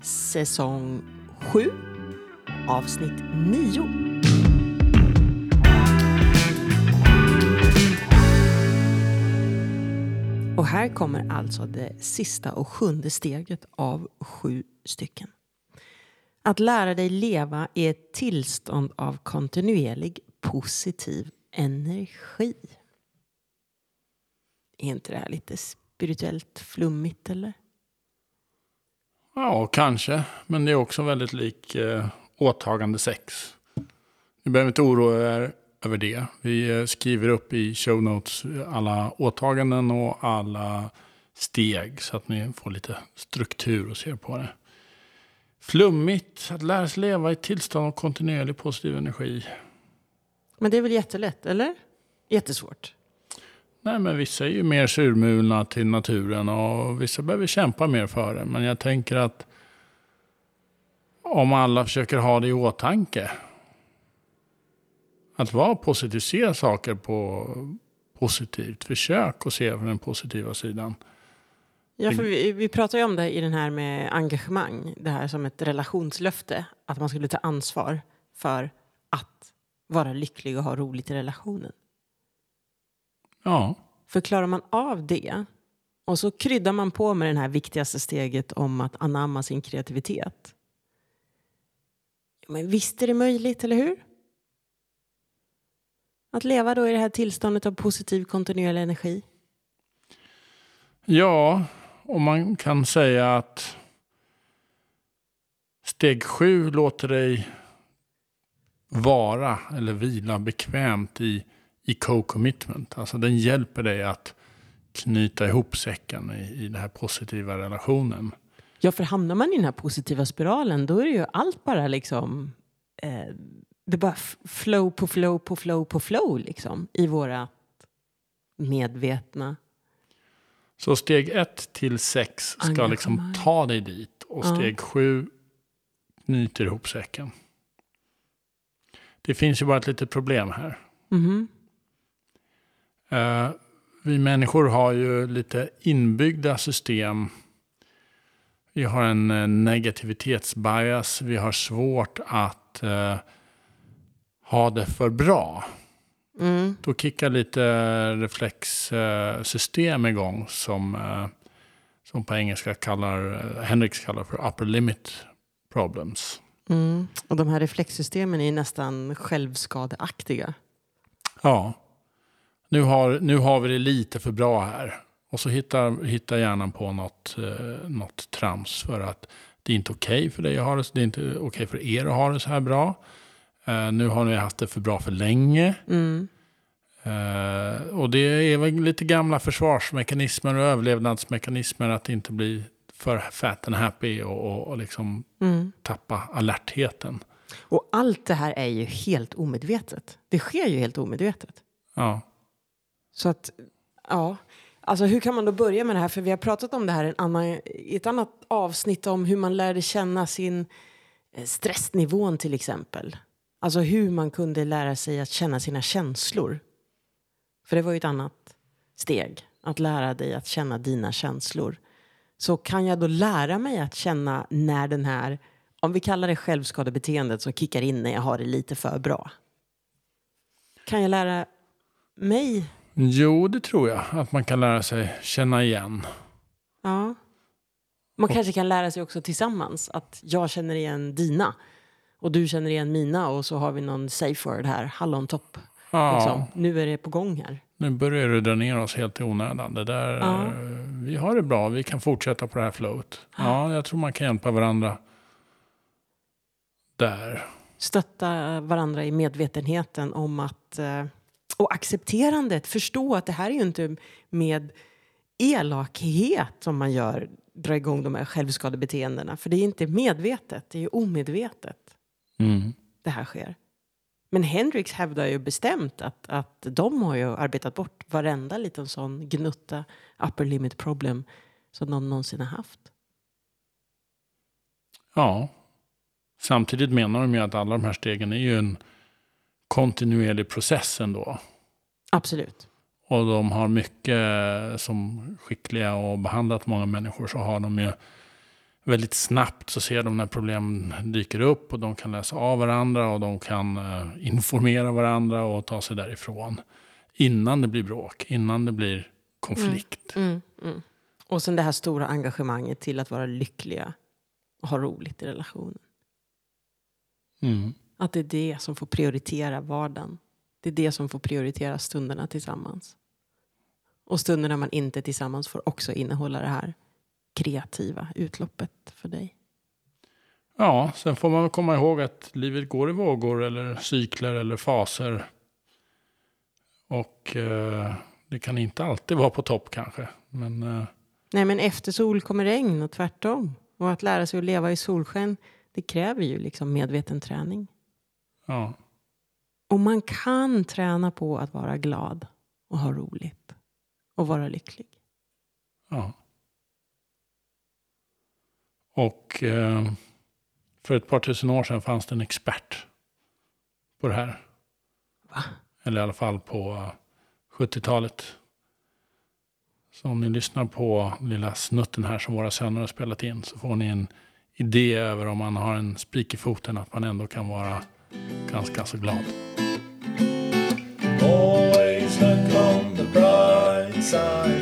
säsong 7, avsnitt 9. Och här kommer alltså det sista och sjunde steget av sju stycken. Att lära dig leva i ett tillstånd av kontinuerlig positiv energi. Är inte det här lite spirituellt flummigt eller? Ja, kanske. Men det är också väldigt lik eh, åtagande sex. Ni behöver inte oroa er över det. Vi eh, skriver upp i show notes alla åtaganden och alla steg så att ni får lite struktur och ser på det. Flummigt, att lära sig leva i tillstånd av kontinuerlig positiv energi. Men det är väl jättelätt, eller? Jättesvårt. Nej, men vissa är ju mer surmulna till naturen och vissa behöver kämpa mer för det. Men jag tänker att om alla försöker ha det i åtanke. Att vara positiv, se saker på positivt. Försök att se den positiva sidan. Ja, för vi, vi pratar ju om det i den här med engagemang. Det här som ett relationslöfte. Att man skulle ta ansvar för att vara lycklig och ha roligt i relationen. Ja, För klarar man av det och så kryddar man på med det här viktigaste steget om att anamma sin kreativitet. Men visst är det möjligt, eller hur? Att leva då i det här tillståndet av positiv kontinuerlig energi. ja och man kan säga att steg sju låter dig vara eller vila bekvämt i, i co-commitment. Alltså den hjälper dig att knyta ihop säcken i, i den här positiva relationen. Ja, för hamnar man i den här positiva spiralen då är det ju allt bara liksom... Eh, det bara flow på flow på flow på flow liksom i våra medvetna. Så steg ett till sex ska liksom ta dig dit och Ja. steg sju knyter ihop säcken. Det finns ju bara ett litet problem här. Mhm. Eh, vi människor har ju lite inbyggda system. Vi har en eh, negativitetsbias. Vi har svårt att eh, ha det för bra. Mm. Då kickar lite reflexsystem igång som, eh, som på engelska kallar, eh, Hendrix kallar för upper limit problems. Mm. Och de här reflexsystemen är nästan självskadeaktiga. Ja, nu har, nu har vi det lite för bra här. Och så hittar, hittar hjärnan på något, eh, något trams för att det är inte okej för dig att ha det, det är inte okej för er att ha det så här bra. Eh, nu har ni haft det för bra för länge. Mm. Eh, och det är väl lite gamla försvarsmekanismer och överlevnadsmekanismer att inte bli för fat and happy och, och, och liksom Mm. tappa alertheten. Och allt det här är ju helt omedvetet. Det sker ju helt omedvetet. Ja, så att, ja. Alltså hur kan man då börja med det här? För vi har pratat om det här i annan, i ett annat avsnitt om hur man lärde känna sin eh, stressnivån till exempel. Alltså hur man kunde lära sig att känna sina känslor. För det var ju ett annat steg. Att lära dig att känna dina känslor. Så kan jag då lära mig att känna när den här, om vi kallar det självskadebeteendet som kickar in när jag har det lite för bra. Kan jag lära mig jo det tror jag att man kan lära sig känna igen. Ja. Man kanske kan lära sig också tillsammans att jag känner igen dina och du känner igen mina och så har vi någon safe word här, hallontopp. Ja, Liksom. Nu är det på gång här. nu börjar du dra ner oss helt i onödan. Det där, Ja. eh, Vi har det bra, vi kan fortsätta på det här flowet. Ja, jag tror man kan hjälpa varandra där. Stötta varandra i medvetenheten om att eh, och accepterandet, förstå att det här är ju inte med elakhet som man gör, drar igång de här självskadebeteendena. För det är inte medvetet, det är ju omedvetet. Mm. det här sker. Men Hendrix hävdar ju bestämt att, att de har ju arbetat bort varenda liten sån gnutta upper limit problem som de någonsin har haft. Ja. Samtidigt menar de ju att alla de här stegen är ju en kontinuerlig process ändå. Absolut. Och de har mycket som skickliga och behandlat många människor så har de ju väldigt snabbt så ser de när problem dyker upp och de kan läsa av varandra och de kan eh, informera varandra och ta sig därifrån. Innan det blir bråk, innan det blir konflikt. Mm, mm. Och sen det här stora engagemanget till att vara lyckliga och ha roligt i relationen. Att det är det som får prioritera vardagen. Det är det som får prioritera stunderna tillsammans. Och stunderna man inte är tillsammans får också innehålla det här kreativa utloppet för dig. Ja, sen får man komma ihåg att livet går i vågor eller cykler eller faser. Och eh, det kan inte alltid vara på topp kanske. Men eh, Nej, men efter sol kommer regn och tvärtom. Och att lära sig att leva i solsken, det kräver ju liksom medveten träning. Ja, Och man kan träna på att vara glad och ha roligt och vara lycklig. ja. Och eh, för ett par tusen år sedan fanns det en expert på det här. Va? Eller i alla fall på eh, 70-talet. Så om ni lyssnar på lilla snutten här som våra söner har spelat in så får ni en idé över om man har en spik i foten att man ändå kan vara ganska så glad. Always look on the bright side.